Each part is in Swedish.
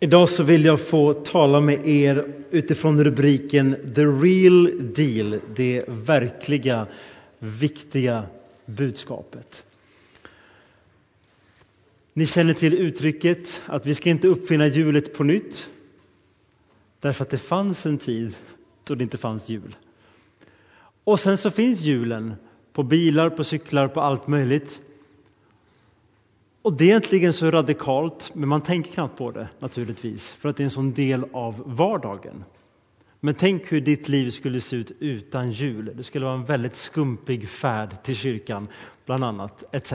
Idag så vill jag få tala med er utifrån rubriken The real deal, det verkliga, viktiga budskapet. Ni känner till uttrycket att vi ska inte uppfinna hjulet på nytt därför att det fanns en tid då det inte fanns hjul. Och sen så finns hjulen på bilar, på cyklar, på allt möjligt. Och det är egentligen så radikalt, men man tänker knappt på det naturligtvis, för att det är en sån del av vardagen. Men tänk hur ditt liv skulle se ut utan jul. Det skulle vara en väldigt skumpig färd till kyrkan, bland annat, etc.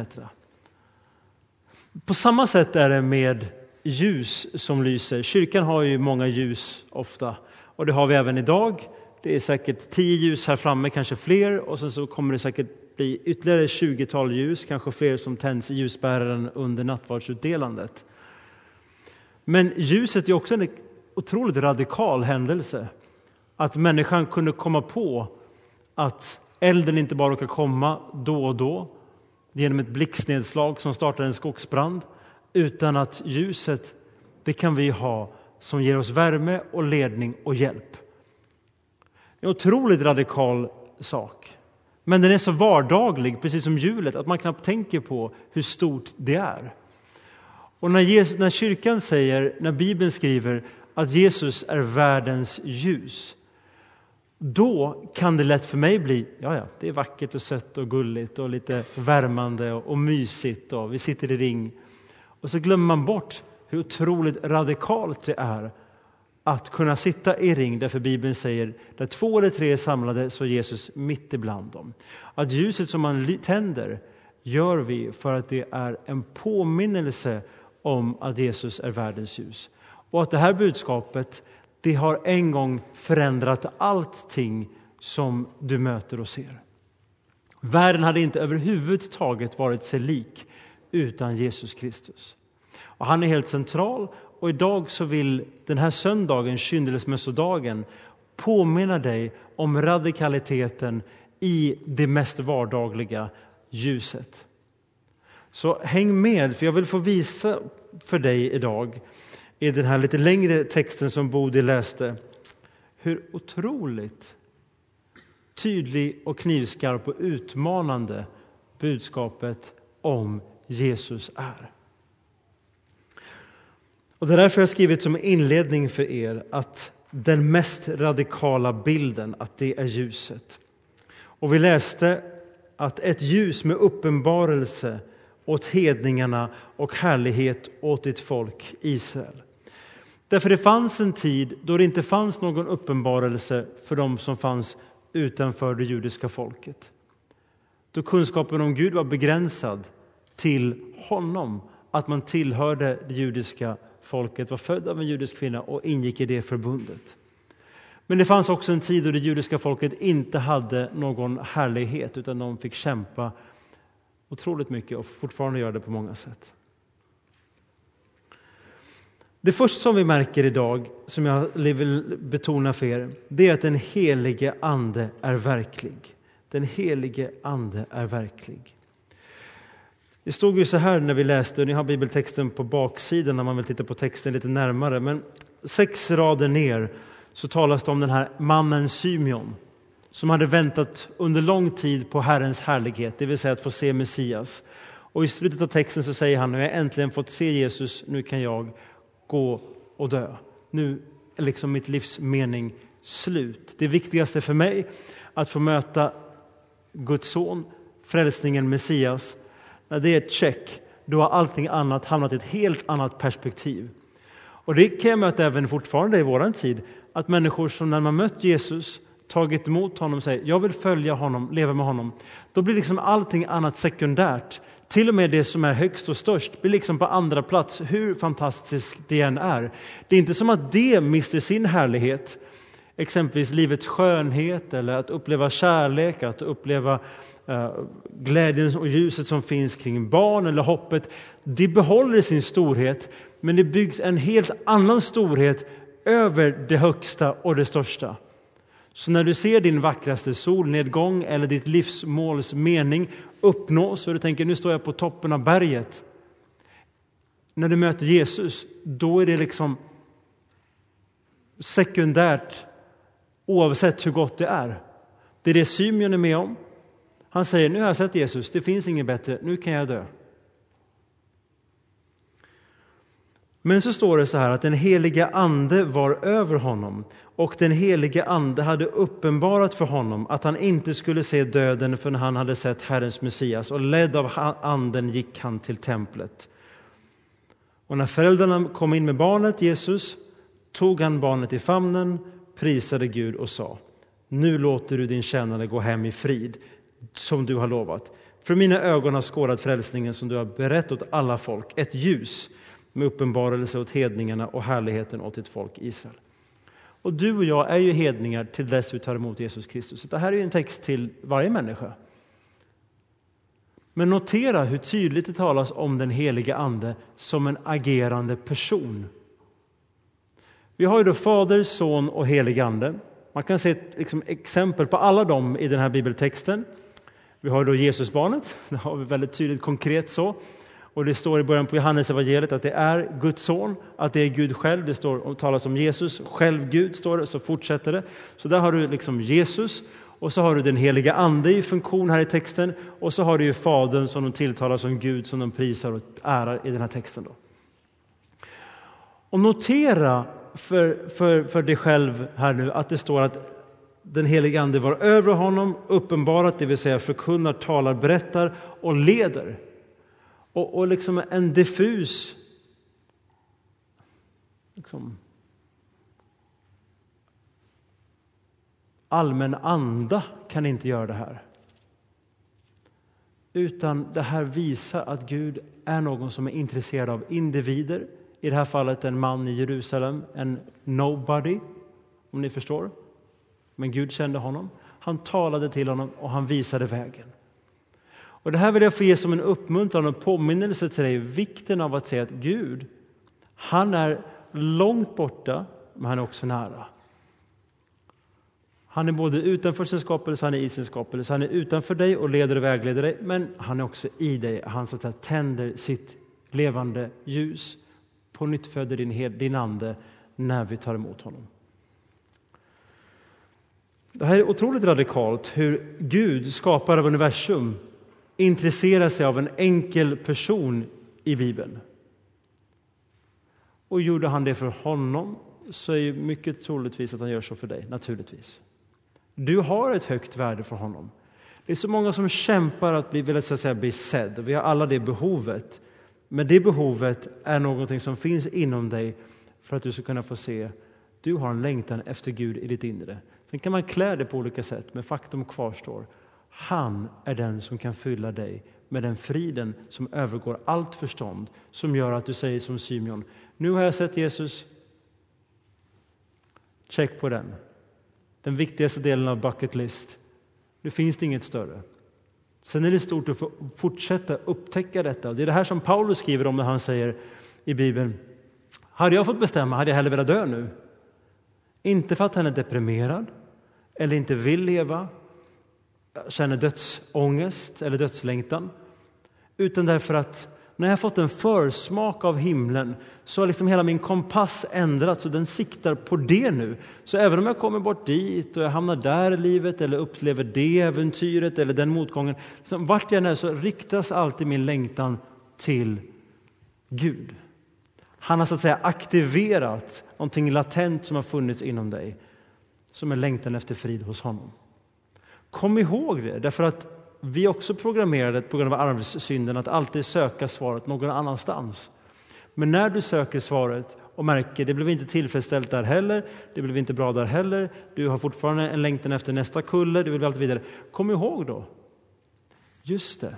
På samma sätt är det med ljus som lyser. Kyrkan har ju många ljus ofta, och det har vi även idag. Det är säkert tio ljus här framme, kanske fler, och sen så kommer det säkert bli ytterligare 20-tal ljus, kanske fler som tänds i ljusbäraren under nattvardsutdelandet. Men ljuset är också en otroligt radikal händelse. Att människan kunde komma på att elden inte bara kan komma då och då genom ett blixtnedslag som startar en skogsbrand, utan att ljuset, det kan vi ha som ger oss värme och ledning och hjälp. En otroligt radikal sak. Men den är så vardaglig, precis som hjulet, att man knappt tänker på hur stort det är. Och när, Jesus, när kyrkan säger, när Bibeln skriver att Jesus är världens ljus, då kan det lätt för mig bli, ja, ja, det är vackert och sött och gulligt och lite värmande och, och mysigt och vi sitter i ring. Och så glömmer man bort hur otroligt radikalt det är att kunna sitta i ring, därför Bibeln säger där två eller tre är samlade så är Jesus mitt ibland dem. Att ljuset som man tänder gör vi för att det är en påminnelse om att Jesus är världens ljus. Och att det här budskapet det har en gång förändrat allting som du möter och ser. Världen hade inte överhuvudtaget varit sig lik utan Jesus Kristus. Och han är helt central och idag så vill den här söndagen, kyndelsmässodagen, påminna dig om radikaliteten i det mest vardagliga ljuset. Så häng med, för jag vill få visa för dig idag i den här lite längre texten som Bodil läste hur otroligt tydlig och knivskarp och utmanande budskapet om Jesus är. Och det är därför jag skrivit som inledning för er att den mest radikala bilden, att det är ljuset. Och vi läste att ett ljus med uppenbarelse åt hedningarna och härlighet åt ditt folk Israel. Därför det fanns en tid då det inte fanns någon uppenbarelse för dem som fanns utanför det judiska folket. Då kunskapen om Gud var begränsad till honom, att man tillhörde det judiska folket var född av en judisk kvinna och ingick i det förbundet. Men det fanns också en tid då det judiska folket inte hade någon härlighet utan de fick kämpa otroligt mycket och fortfarande gör det på många sätt. Det första som vi märker idag, som jag vill betona för er, det är att den helige Ande är verklig. Den helige Ande är verklig. Det stod ju så här när vi läste, och ni har bibeltexten på baksidan när man vill titta på texten lite närmare, men sex rader ner så talas det om den här mannen Symeon som hade väntat under lång tid på Herrens härlighet, det vill säga att få se Messias. Och i slutet av texten så säger han, nu har jag äntligen fått se Jesus, nu kan jag gå och dö. Nu är liksom mitt livs mening slut. Det viktigaste för mig att få möta Guds son, frälsningen Messias, när det är ett check, då har allting annat hamnat i ett helt annat perspektiv. Och det kan jag möta även fortfarande i vår tid, att människor som när man mött Jesus, tagit emot honom och säger jag vill följa honom, leva med honom, då blir liksom allting annat sekundärt. Till och med det som är högst och störst blir liksom på andra plats, hur fantastiskt det än är. Det är inte som att det mister sin härlighet, exempelvis livets skönhet eller att uppleva kärlek, att uppleva Eh, glädjen och ljuset som finns kring barn eller hoppet, det behåller sin storhet, men det byggs en helt annan storhet över det högsta och det största. Så när du ser din vackraste solnedgång eller ditt livsmåls mening uppnås och du tänker nu står jag på toppen av berget. När du möter Jesus, då är det liksom sekundärt oavsett hur gott det är. Det är det Symeon är med om. Han säger, nu har jag sett Jesus, det finns inget bättre, nu kan jag dö. Men så står det så här att den heliga ande var över honom och den heliga ande hade uppenbarat för honom att han inte skulle se döden förrän han hade sett Herrens Messias och ledd av anden gick han till templet. Och när föräldrarna kom in med barnet Jesus tog han barnet i famnen, prisade Gud och sa Nu låter du din tjänare gå hem i frid som du har lovat. För mina ögon har skådat frälsningen som du har berett åt alla folk, ett ljus med uppenbarelse åt hedningarna och härligheten åt ditt folk Israel. Och du och jag är ju hedningar till dess vi tar emot Jesus Kristus. Så det här är en text till varje människa. Men notera hur tydligt det talas om den helige Ande som en agerande person. Vi har ju då Fader, Son och helig Ande. Man kan se ett liksom, exempel på alla dem i den här bibeltexten. Vi har då Jesusbarnet, det har vi väldigt tydligt konkret så. Och det står i början på Johannes evangeliet att det är Guds son, att det är Gud själv. Det står och talas om Jesus, själv Gud står det, så fortsätter det. Så där har du liksom Jesus och så har du den heliga Ande i funktion här i texten och så har du ju Fadern som de tilltalar som Gud som de prisar och ärar i den här texten. Då. Och notera för, för, för dig själv här nu att det står att den helige Ande var över honom, uppenbarat, det vill säga förkunnar, talar, berättar och leder och, och liksom en diffus liksom, allmän anda kan inte göra det här. Utan det här visar att Gud är någon som är intresserad av individer. I det här fallet en man i Jerusalem, en nobody, om ni förstår. Men Gud kände honom. Han talade till honom och han visade vägen. Och Det här vill jag få ge som en uppmuntran och påminnelse till dig, vikten av att säga att Gud, han är långt borta, men han är också nära. Han är både utanför sin skapelse, han är i sin skapelse. Han är utanför dig och leder och vägleder dig, men han är också i dig. Han så att säga, tänder sitt levande ljus, på nytt föder din, din ande när vi tar emot honom. Det här är otroligt radikalt, hur Gud, skapare av universum, intresserar sig av en enkel person i Bibeln. Och gjorde han det för honom så är det mycket troligtvis att han gör så för dig, naturligtvis. Du har ett högt värde för honom. Det är så många som kämpar att bli, vill att säga, bli sedd. Vi har alla det behovet. Men det behovet är någonting som finns inom dig för att du ska kunna få se du har en längtan efter Gud i ditt inre. Sen kan man klä det på olika sätt, men faktum kvarstår. Han är den som kan fylla dig med den friden som övergår allt förstånd, som gör att du säger som Symeon, nu har jag sett Jesus. Check på den. Den viktigaste delen av bucket list. Nu finns det inget större. Sen är det stort att få fortsätta upptäcka detta. Det är det här som Paulus skriver om när han säger i Bibeln, hade jag fått bestämma hade jag hellre velat dö nu. Inte för att han är deprimerad eller inte vill leva känner dödsångest eller dödslängtan. Utan därför att när jag fått en försmak av himlen så har liksom hela min kompass ändrats och den siktar på det nu. Så även om jag kommer bort dit och jag hamnar där i livet eller upplever det äventyret eller den motgången. Liksom vart jag än är så riktas alltid min längtan till Gud. Han har så att säga aktiverat någonting latent som har funnits inom dig som är längtan efter frid hos honom. Kom ihåg det, därför att vi är också programmerade på grund av arvssynden att alltid söka svaret någon annanstans. Men när du söker svaret och märker det blev inte tillfredsställt där heller, det blev inte bra där heller, du har fortfarande en längtan efter nästa kulle, du vill allt vidare. Kom ihåg då, just det,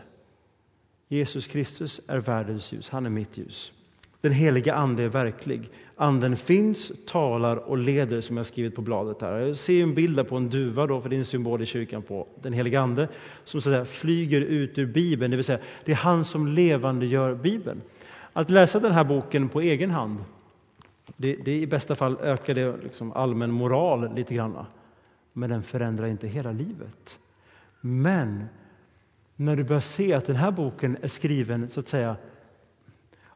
Jesus Kristus är världens ljus, han är mitt ljus. Den heliga Ande är verklig. Anden finns, talar och leder som jag skrivit på bladet. här. Jag ser en bild på en duva, då, för det är en symbol i kyrkan på den heliga Ande som så säga, flyger ut ur Bibeln, det vill säga det är han som levande gör Bibeln. Att läsa den här boken på egen hand, det, det i bästa fall ökar det liksom allmän moral lite grann. Men den förändrar inte hela livet. Men när du börjar se att den här boken är skriven så att säga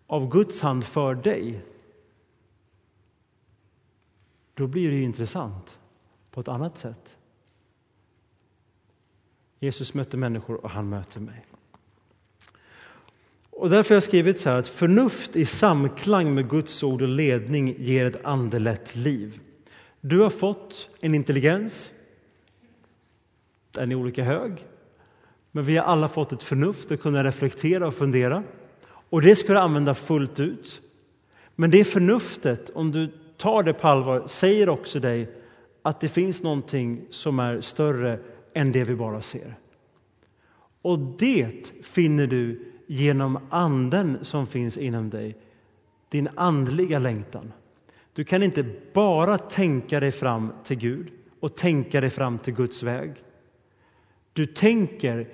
av Guds hand för dig då blir det ju intressant på ett annat sätt. Jesus mötte människor och han möter mig. Och därför har jag skrivit så här att förnuft i samklang med Guds ord och ledning ger ett andelätt liv. Du har fått en intelligens. Den är olika hög. Men vi har alla fått ett förnuft att kunna reflektera och fundera. Och det ska du använda fullt ut. Men det förnuftet, om du tar det på allvar, säger också dig att det finns någonting som är större än det vi bara ser. Och det finner du genom anden som finns inom dig, din andliga längtan. Du kan inte bara tänka dig fram till Gud och tänka dig fram till Guds väg. Du tänker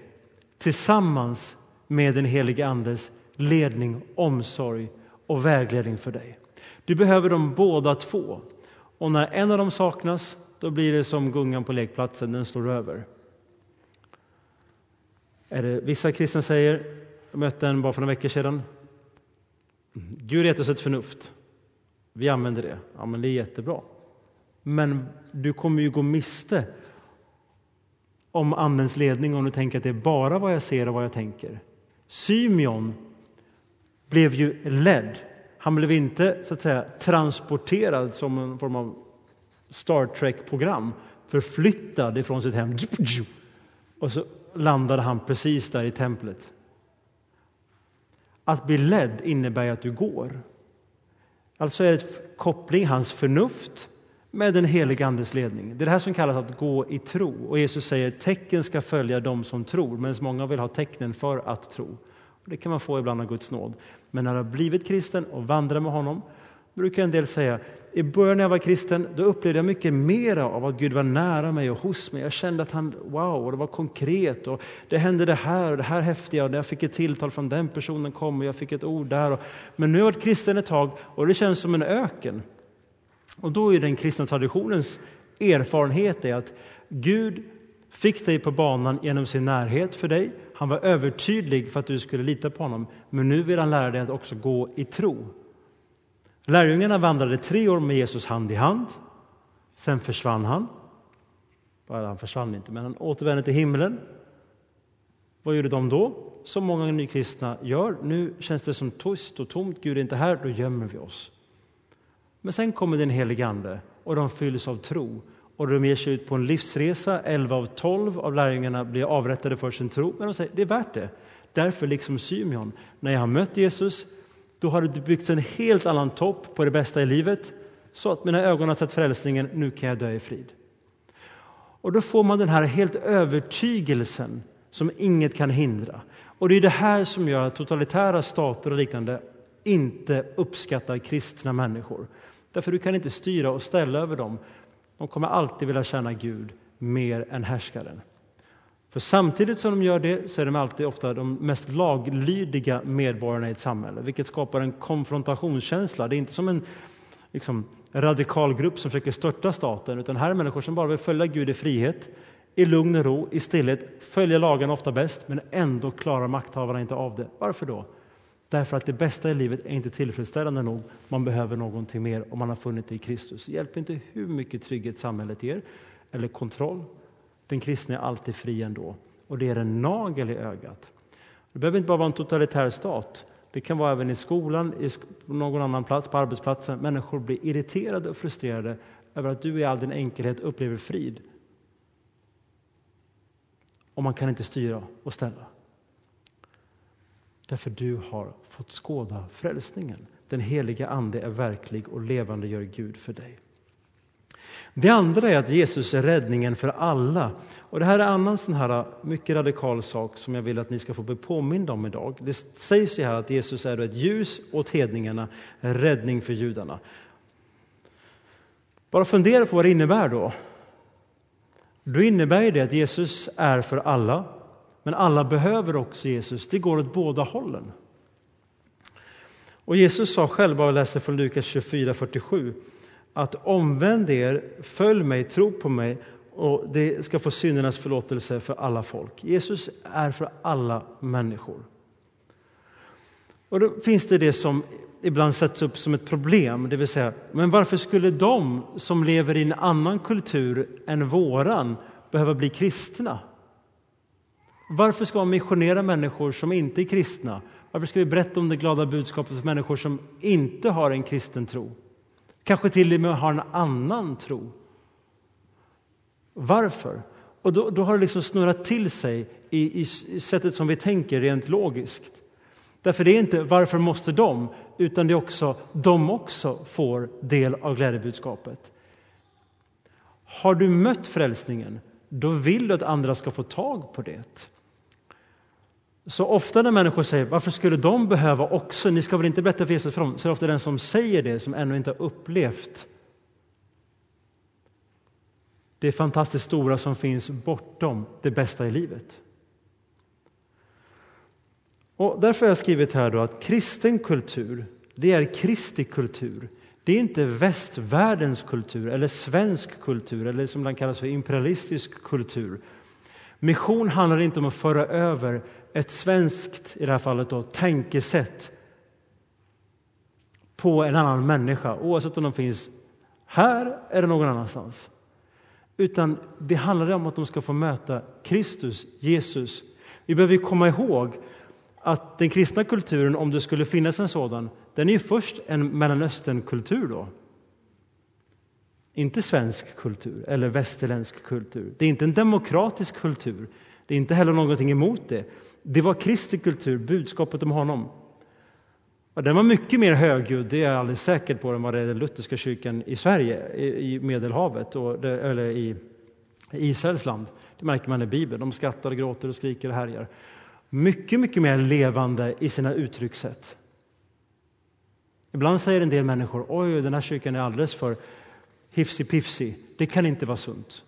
tillsammans med den helige Andes ledning, omsorg och vägledning för dig. Du behöver dem båda två. Och när en av dem saknas, då blir det som gungan på lekplatsen, den slår över. Är det, vissa kristna säger, jag mötte en bara för några veckor sedan, Gud gett oss ett förnuft. Vi använder det. Ja, men det är jättebra. Men du kommer ju gå miste om Andens ledning om du tänker att det är bara vad jag ser och vad jag tänker. Symeon blev ju ledd. Han blev inte så att säga transporterad som en form av Star Trek-program, förflyttad ifrån sitt hem. Och så landade han precis där i templet. Att bli ledd innebär att du går. Alltså är det koppling, hans förnuft med den helige Andes ledning. Det är det här som kallas att gå i tro. Och Jesus säger att tecken ska följa dem som tror, medan många vill ha tecknen för att tro. Och det kan man få ibland av Guds nåd. Men när du har blivit kristen och vandrar med honom brukar en del säga, i början när jag var kristen, då upplevde jag mycket mer av att Gud var nära mig och hos mig. Jag kände att han, wow, och det var konkret och det hände det här och det här häftiga och jag fick ett tilltal från den personen kom och jag fick ett ord där. Och, men nu har jag varit kristen ett tag och det känns som en öken. Och då är den kristna traditionens erfarenhet är att Gud fick dig på banan genom sin närhet för dig. Han var övertydlig för att du skulle lita på honom. Men nu vill han lära dig att också gå i tro. Lärjungarna vandrade tre år med Jesus hand i hand. Sen försvann han. Han försvann inte, men han återvände till himlen. Vad gjorde de då? Som många nykristna gör. Nu känns det som tyst och tomt. Gud är inte här, då gömmer vi oss. Men sen kommer den helige Ande och de fylls av tro och de ger sig ut på en livsresa. 11 av 12 av lärjungarna blir avrättade för sin tro, men de säger det är värt det. Därför, liksom Symeon, när jag har mött Jesus, då har det byggts en helt annan topp på det bästa i livet, så att mina ögon har sett frälsningen, nu kan jag dö i frid. Och då får man den här helt övertygelsen som inget kan hindra. Och det är det här som gör att totalitära stater och liknande inte uppskattar kristna människor. Därför du kan inte styra och ställa över dem. De kommer alltid vilja tjäna Gud mer än härskaren. För samtidigt som de gör det så är de alltid ofta de mest laglydiga medborgarna i ett samhälle, vilket skapar en konfrontationskänsla. Det är inte som en liksom, radikal grupp som försöker störta staten, utan här är människor som bara vill följa Gud i frihet, i lugn och ro, i stillhet, följa lagarna ofta bäst, men ändå klarar makthavarna inte av det. Varför då? Därför att det bästa i livet är inte tillfredsställande nog. Man behöver någonting mer om man har funnit det i Kristus. Det hjälper inte hur mycket trygghet samhället ger eller kontroll. Den kristne är alltid fri ändå. Och det är en nagel i ögat. Det behöver inte bara vara en totalitär stat. Det kan vara även i skolan, på någon annan plats, på arbetsplatsen. Människor blir irriterade och frustrerade över att du i all din enkelhet upplever frid. Och man kan inte styra och ställa. Därför du har fått skåda frälsningen. Den heliga Ande är verklig och levande gör Gud för dig. Det andra är att Jesus är räddningen för alla. Och Det här är en annan sån här äh, mycket radikal sak som jag vill att ni ska få bli påminda om idag. Det sägs ju här att Jesus är ett ljus åt hedningarna, en räddning för judarna. Bara fundera på vad det innebär då. Då innebär det att Jesus är för alla, men alla behöver också Jesus. Det går åt båda hållen. Och Jesus sa själv, och jag läser från Lukas 24.47, att omvänd er, följ mig, tro på mig och det ska få syndernas förlåtelse för alla folk. Jesus är för alla människor. Och då finns det det som ibland sätts upp som ett problem, det vill säga, men varför skulle de som lever i en annan kultur än våran behöva bli kristna? Varför ska man missionera människor som inte är kristna? Varför ska vi berätta om det glada budskapet för människor som inte har en kristen tro? Kanske till och med har en annan tro. Varför? Och då, då har det liksom snurrat till sig i, i sättet som vi tänker rent logiskt. Därför det är inte varför måste de, utan det är också de också får del av glädjebudskapet. Har du mött frälsningen, då vill du att andra ska få tag på det. Så ofta när människor säger varför skulle de behöva också, ni ska väl inte berätta för Jesus för dem, så är det ofta den som säger det som ännu inte har upplevt det fantastiskt stora som finns bortom det bästa i livet. Och därför har jag skrivit här då att kristen kultur, det är Kristi kultur. Det är inte västvärldens kultur eller svensk kultur eller som den kallas för imperialistisk kultur. Mission handlar inte om att föra över ett svenskt, i det här fallet då, tänkesätt på en annan människa, oavsett om de finns här eller någon annanstans. Utan det handlar om att de ska få möta Kristus, Jesus. Vi behöver komma ihåg att den kristna kulturen, om det skulle finnas en sådan, den är ju först en Mellanösternkultur då. Inte svensk kultur eller västerländsk kultur. Det är inte en demokratisk kultur. Det är inte heller någonting emot det. Det var Kristi kultur, budskapet om honom. Och den var mycket mer högljudd, det är jag alldeles säker på, än vad det är den lutherska kyrkan i Sverige, i, Medelhavet, och, eller i Israels land. Det märker man i Bibeln. De skrattar, gråter och skriker och härjar. Mycket, mycket mer levande i sina uttryckssätt. Ibland säger en del människor oj, den här kyrkan är alldeles för hifsig-pifsig. Det kan inte vara sunt.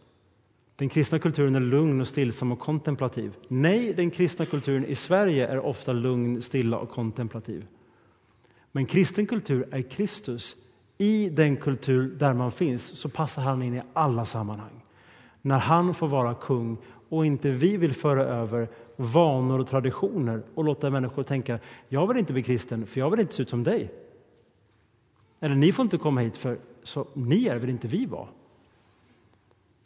Den kristna kulturen är lugn och stillsam och kontemplativ. Nej, den kristna kulturen i Sverige är ofta lugn, stilla och kontemplativ. Men kristen kultur är Kristus. I den kultur där man finns så passar han in i alla sammanhang. När han får vara kung och inte vi vill föra över vanor och traditioner och låta människor tänka jag vill inte bli kristen för jag vill inte se ut som dig. Eller ni får inte komma hit för så ni är väl inte vi var.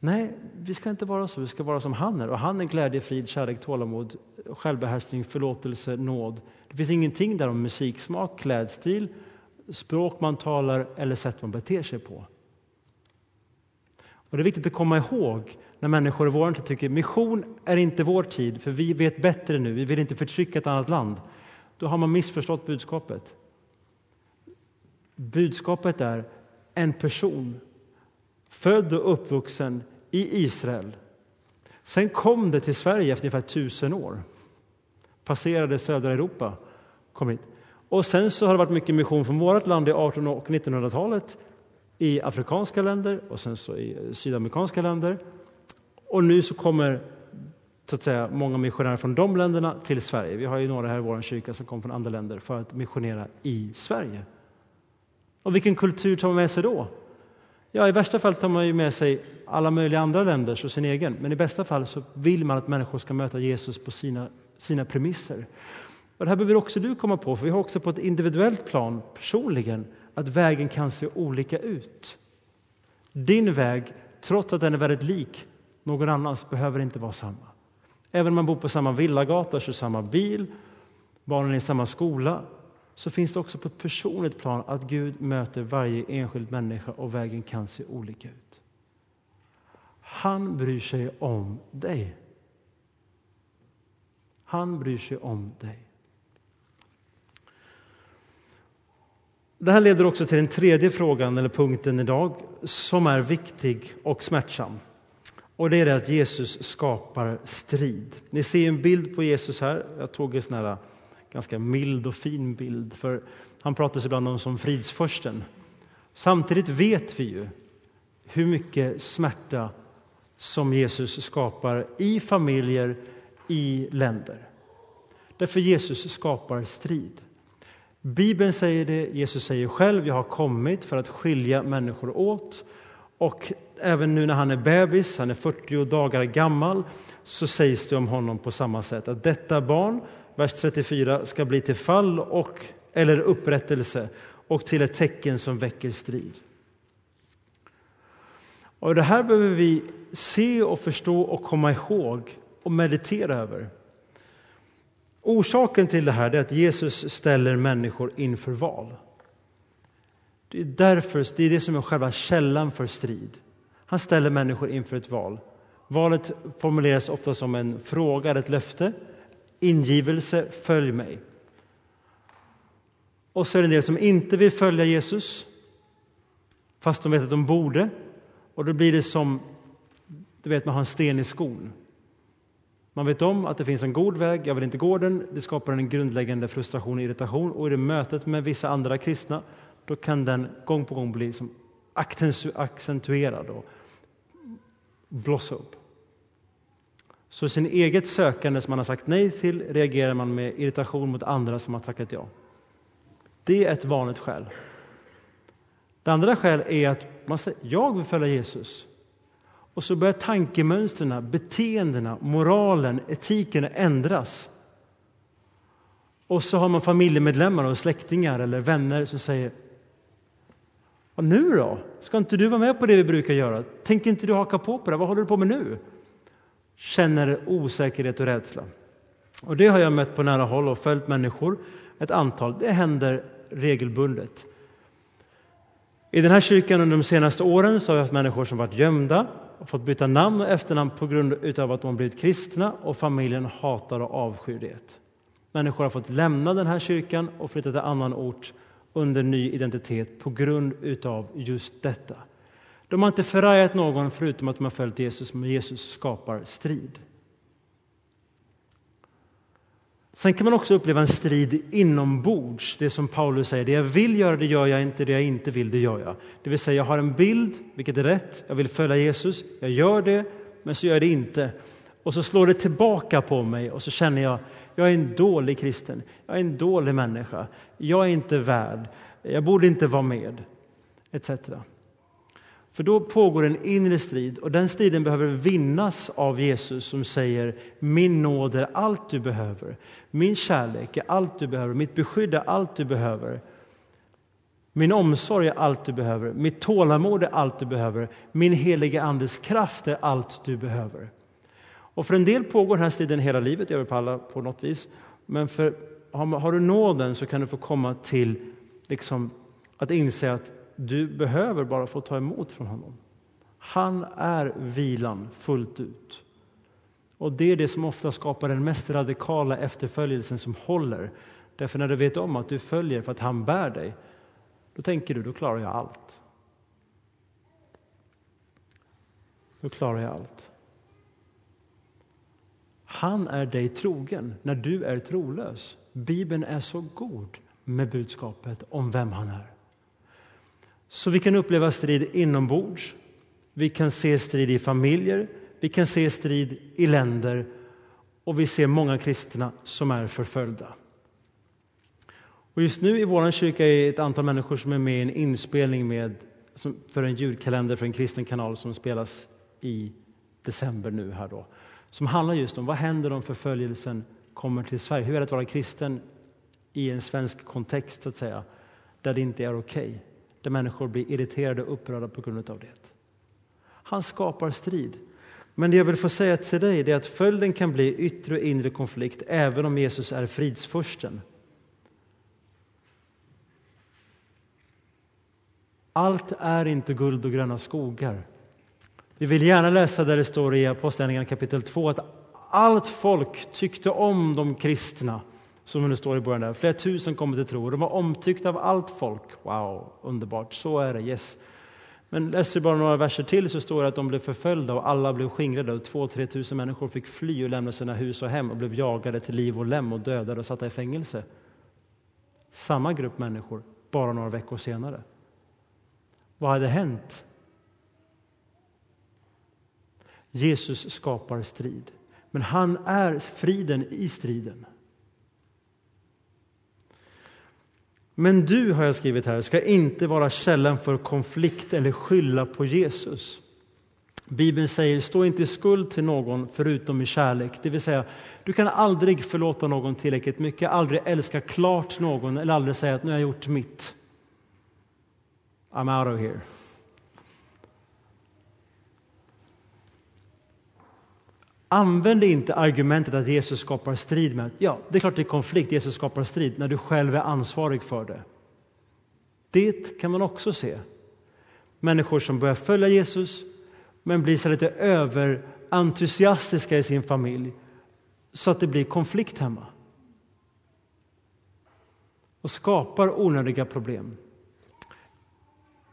Nej, vi ska inte vara så. Vi ska vara som han är. Och han är glädje, frid, kärlek, tålamod, självbehärskning, förlåtelse, nåd. Det finns ingenting där om musiksmak, klädstil, språk man talar eller sätt man beter sig på. Och Det är viktigt att komma ihåg när människor i vår tid tycker mission är inte vår tid, för vi vet bättre nu, vi vill inte förtrycka ett annat land. Då har man missförstått budskapet. Budskapet är en person, född och uppvuxen i Israel. Sen kom det till Sverige efter ungefär tusen år. Passerade södra Europa, kom hit. Och sen så har det varit mycket mission från vårt land i 1800 och 1900-talet i afrikanska länder och sen så i sydamerikanska länder. Och nu så kommer så att säga, många missionärer från de länderna till Sverige. Vi har ju några här i vår kyrka som kommer från andra länder för att missionera i Sverige. Och vilken kultur tar man med sig då? Ja, i värsta fall tar man ju med sig alla möjliga andra länders och sin egen. Men i bästa fall så vill man att människor ska möta Jesus på sina, sina premisser. Och det här behöver också du komma på, för vi har också på ett individuellt plan personligen att vägen kan se olika ut. Din väg, trots att den är väldigt lik någon annans, behöver inte vara samma. Även om man bor på samma villagata, kör samma bil, barnen är i samma skola, så finns det också på ett personligt plan att Gud möter varje enskild människa och vägen kan se olika ut. Han bryr sig om dig. Han bryr sig om dig. Det här leder också till den tredje frågan eller punkten idag som är viktig och smärtsam. Och det är det att Jesus skapar strid. Ni ser en bild på Jesus här. Jag tog en sån här ganska mild och fin bild. För Han pratas ibland om som fridsförsten. Samtidigt vet vi ju hur mycket smärta som Jesus skapar i familjer, i länder. Därför Jesus skapar strid. Bibeln säger det, Jesus säger själv, jag har kommit för att skilja människor åt. Och även nu när han är bebis, han är 40 dagar gammal, så sägs det om honom på samma sätt att detta barn vers 34, ska bli till fall och, eller upprättelse och till ett tecken som väcker strid. Och Det här behöver vi se och förstå och komma ihåg och meditera över. Orsaken till det här är att Jesus ställer människor inför val. Det är därför, det är det som är själva källan för strid. Han ställer människor inför ett val. Valet formuleras ofta som en fråga, ett löfte. Ingivelse, följ mig. Och så är det en del som inte vill följa Jesus, fast de vet att de borde. Och då blir det som, du vet, man har en sten i skon. Man vet om att det finns en god väg, jag vill inte gå den. Det skapar en grundläggande frustration och irritation. Och i det mötet med vissa andra kristna, då kan den gång på gång bli som accentuerad och blossa upp. Så sin eget sökande som man har sagt nej till reagerar man med irritation mot andra som har tackat ja. Det är ett vanligt skäl. Det andra skälet är att man säger jag vill följa Jesus. Och så börjar tankemönstren, beteendena, moralen, etiken ändras. Och så har man familjemedlemmar och släktingar eller vänner som säger Vad nu då? Ska inte du vara med på det vi brukar göra? Tänker inte du haka på på det? Vad håller du på med nu? Känner osäkerhet och rädsla. Och det har jag mött på nära håll och följt människor, ett antal. Det händer regelbundet. I den här kyrkan under de senaste åren så har jag haft människor som varit gömda och fått byta namn och efternamn på grund av att de blivit kristna och familjen hatar och avskyr det. Människor har fått lämna den här kyrkan och flytta till annan ort under ny identitet på grund av just detta. De har inte förargat någon förutom att de har följt Jesus, men Jesus skapar strid. Sen kan man också uppleva en strid inombords. Det som Paulus säger, det jag vill göra det gör jag inte, det jag inte vill det gör jag. Det vill säga, jag har en bild, vilket är rätt, jag vill följa Jesus, jag gör det, men så gör jag det inte. Och så slår det tillbaka på mig och så känner jag, jag är en dålig kristen, jag är en dålig människa, jag är inte värd, jag borde inte vara med, etc. För då pågår en inre strid och den striden behöver vinnas av Jesus som säger min nåd är allt du behöver. Min kärlek är allt du behöver, mitt beskydd är allt du behöver. Min omsorg är allt du behöver, mitt tålamod är allt du behöver, min heliga Andes kraft är allt du behöver. Och för en del pågår den här striden hela livet, jag vill på alla på något vis. Men för, har, har du nåden så kan du få komma till liksom, att inse att du behöver bara få ta emot från honom. Han är vilan fullt ut. Och Det är det som ofta skapar den mest radikala efterföljelsen som håller. Därför när du vet om att du följer för att han bär dig, då tänker du, då klarar jag allt. Då klarar jag allt. Han är dig trogen när du är trolös. Bibeln är så god med budskapet om vem han är. Så vi kan uppleva strid inombords, vi kan se strid i familjer, vi kan se strid i länder och vi ser många kristna som är förföljda. Och just nu i vår kyrka är ett antal människor som är med i en inspelning med, för en julkalender för en kristen kanal som spelas i december nu här då. Som handlar just om vad händer om förföljelsen kommer till Sverige? Hur är det att vara kristen i en svensk kontext så att säga, där det inte är okej? Okay? Där människor blir irriterade och upprörda på grund av det. Han skapar strid. Men det jag vill få säga till dig är att följden kan bli yttre och inre konflikt även om Jesus är fridsfursten. Allt är inte guld och gröna skogar. Vi vill gärna läsa där det står i Apostlagärningarna kapitel 2 att allt folk tyckte om de kristna som det står i början där. Flera tusen kommer till tro. De var omtyckta av allt folk. Wow, underbart. Så är det. Yes. Men läser bara några verser till så står det att de blev förföljda och alla blev skingrade och två, tre tusen människor fick fly och lämna sina hus och hem och blev jagade till liv och lem och dödade och satta i fängelse. Samma grupp människor, bara några veckor senare. Vad hade hänt? Jesus skapar strid, men han är friden i striden. Men du, har jag skrivit här, ska inte vara källan för konflikt eller skylla på Jesus. Bibeln säger stå inte i skuld till någon förutom i kärlek. Det vill säga, du kan aldrig förlåta någon tillräckligt mycket, aldrig älska klart någon eller aldrig säga att nu har jag gjort mitt. I'm out of here. Använd inte argumentet att Jesus skapar strid med ja, det är klart det är konflikt, Jesus skapar strid, när du själv är ansvarig för det. Det kan man också se. Människor som börjar följa Jesus men blir så lite överentusiastiska i sin familj så att det blir konflikt hemma. Och skapar onödiga problem.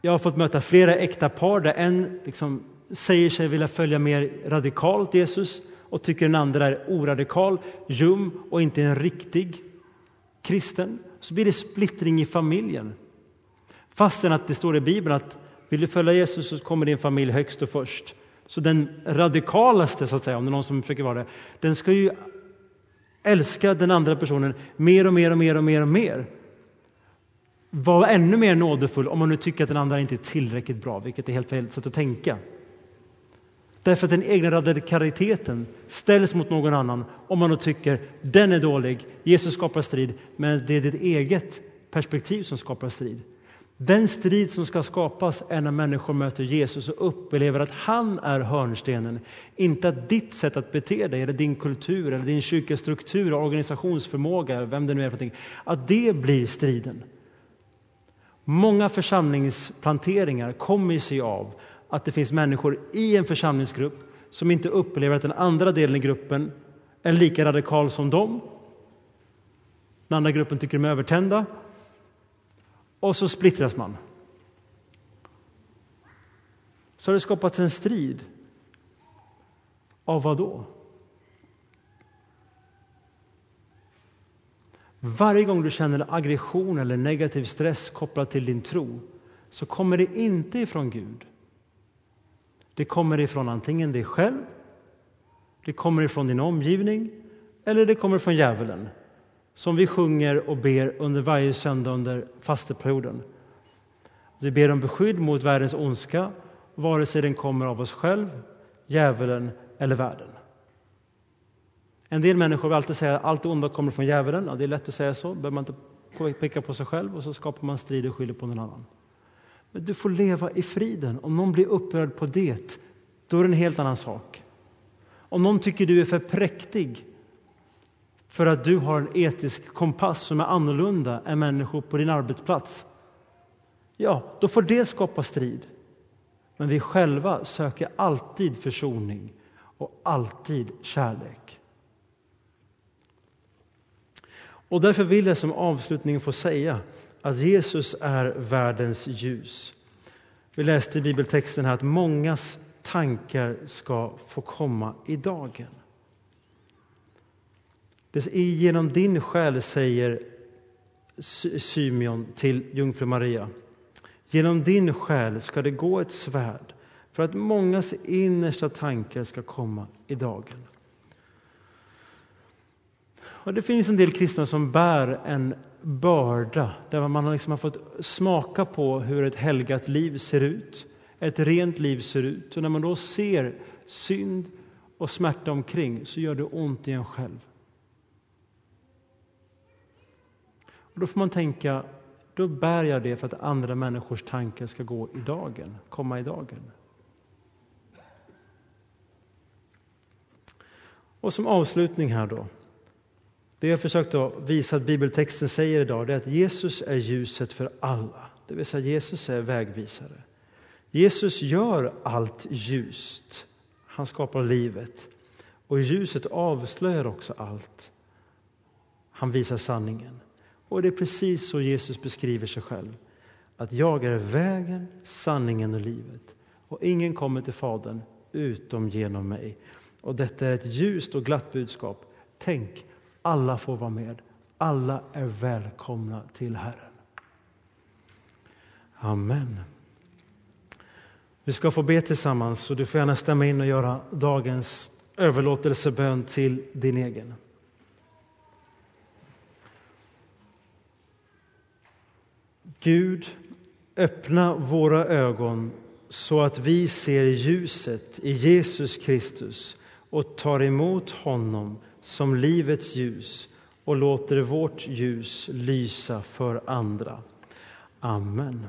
Jag har fått möta flera äkta par där en liksom säger sig vilja följa mer radikalt Jesus och tycker den andra är oradikal, ljum och inte en riktig kristen. Så blir det splittring i familjen. Fastän att det står i Bibeln att vill du följa Jesus så kommer din familj högst och först. Så den radikalaste, så att säga, om det är någon som försöker vara det, den ska ju älska den andra personen mer och mer och mer och mer och mer. Var ännu mer nådefull om man nu tycker att den andra inte är tillräckligt bra, vilket är helt fel sätt att tänka. Därför att den egna radikaliteten ställs mot någon annan om man då tycker den är dålig, Jesus skapar strid, men det är ditt eget perspektiv som skapar strid. Den strid som ska skapas är när människor möter Jesus och upplever att han är hörnstenen. Inte att ditt sätt att bete dig, eller din kultur, eller din kyrkostruktur, organisationsförmåga, vem det nu är för någonting, att det blir striden. Många församlingsplanteringar kommer sig av att det finns människor i en församlingsgrupp som inte upplever att den andra delen i gruppen är lika radikal som dem. Den andra gruppen tycker de är övertända och så splittras man. Så har det skapats en strid. Av vad då? Varje gång du känner aggression eller negativ stress kopplad till din tro så kommer det inte ifrån Gud. Det kommer ifrån antingen dig själv, det kommer ifrån din omgivning eller det kommer från djävulen som vi sjunger och ber under varje söndag under fasteperioden. Vi ber om beskydd mot världens ondska, vare sig den kommer av oss själv, djävulen eller världen. En del människor vill alltid säga att allt onda kommer från djävulen. Ja, det är lätt att säga så, behöver man inte peka på sig själv och så skapar man strid och skyller på någon annan. Men du får leva i friden. Om någon blir upprörd på det, då är det en helt annan sak. Om någon tycker du är för präktig, för att du har en etisk kompass som är annorlunda än människor på din arbetsplats. Ja, då får det skapa strid. Men vi själva söker alltid försoning och alltid kärlek. Och därför vill jag som avslutning få säga att Jesus är världens ljus. Vi läste i bibeltexten här att mångas tankar ska få komma i dagen. Genom din själ, säger Symeon till jungfru Maria, genom din själ ska det gå ett svärd för att mångas innersta tankar ska komma i dagen. Och det finns en del kristna som bär en börda där man liksom har fått smaka på hur ett helgat liv ser ut, ett rent liv ser ut. Och när man då ser synd och smärta omkring så gör det ont i en själv. Och då får man tänka, då bär jag det för att andra människors tankar ska gå i dagen, komma i dagen. Och som avslutning här då. Det jag försökt att visa att bibeltexten säger idag är att Jesus är ljuset för alla. Det vill säga Jesus är vägvisare. Jesus gör allt ljust. Han skapar livet. Och ljuset avslöjar också allt. Han visar sanningen. Och det är precis så Jesus beskriver sig själv. Att jag är vägen, sanningen och livet. Och ingen kommer till Fadern utom genom mig. Och detta är ett ljust och glatt budskap. Tänk, alla får vara med. Alla är välkomna till Herren. Amen. Vi ska få be tillsammans och du får gärna stämma in och göra dagens överlåtelsebön till din egen. Gud, öppna våra ögon så att vi ser ljuset i Jesus Kristus och tar emot honom som livets ljus och låter vårt ljus lysa för andra. Amen.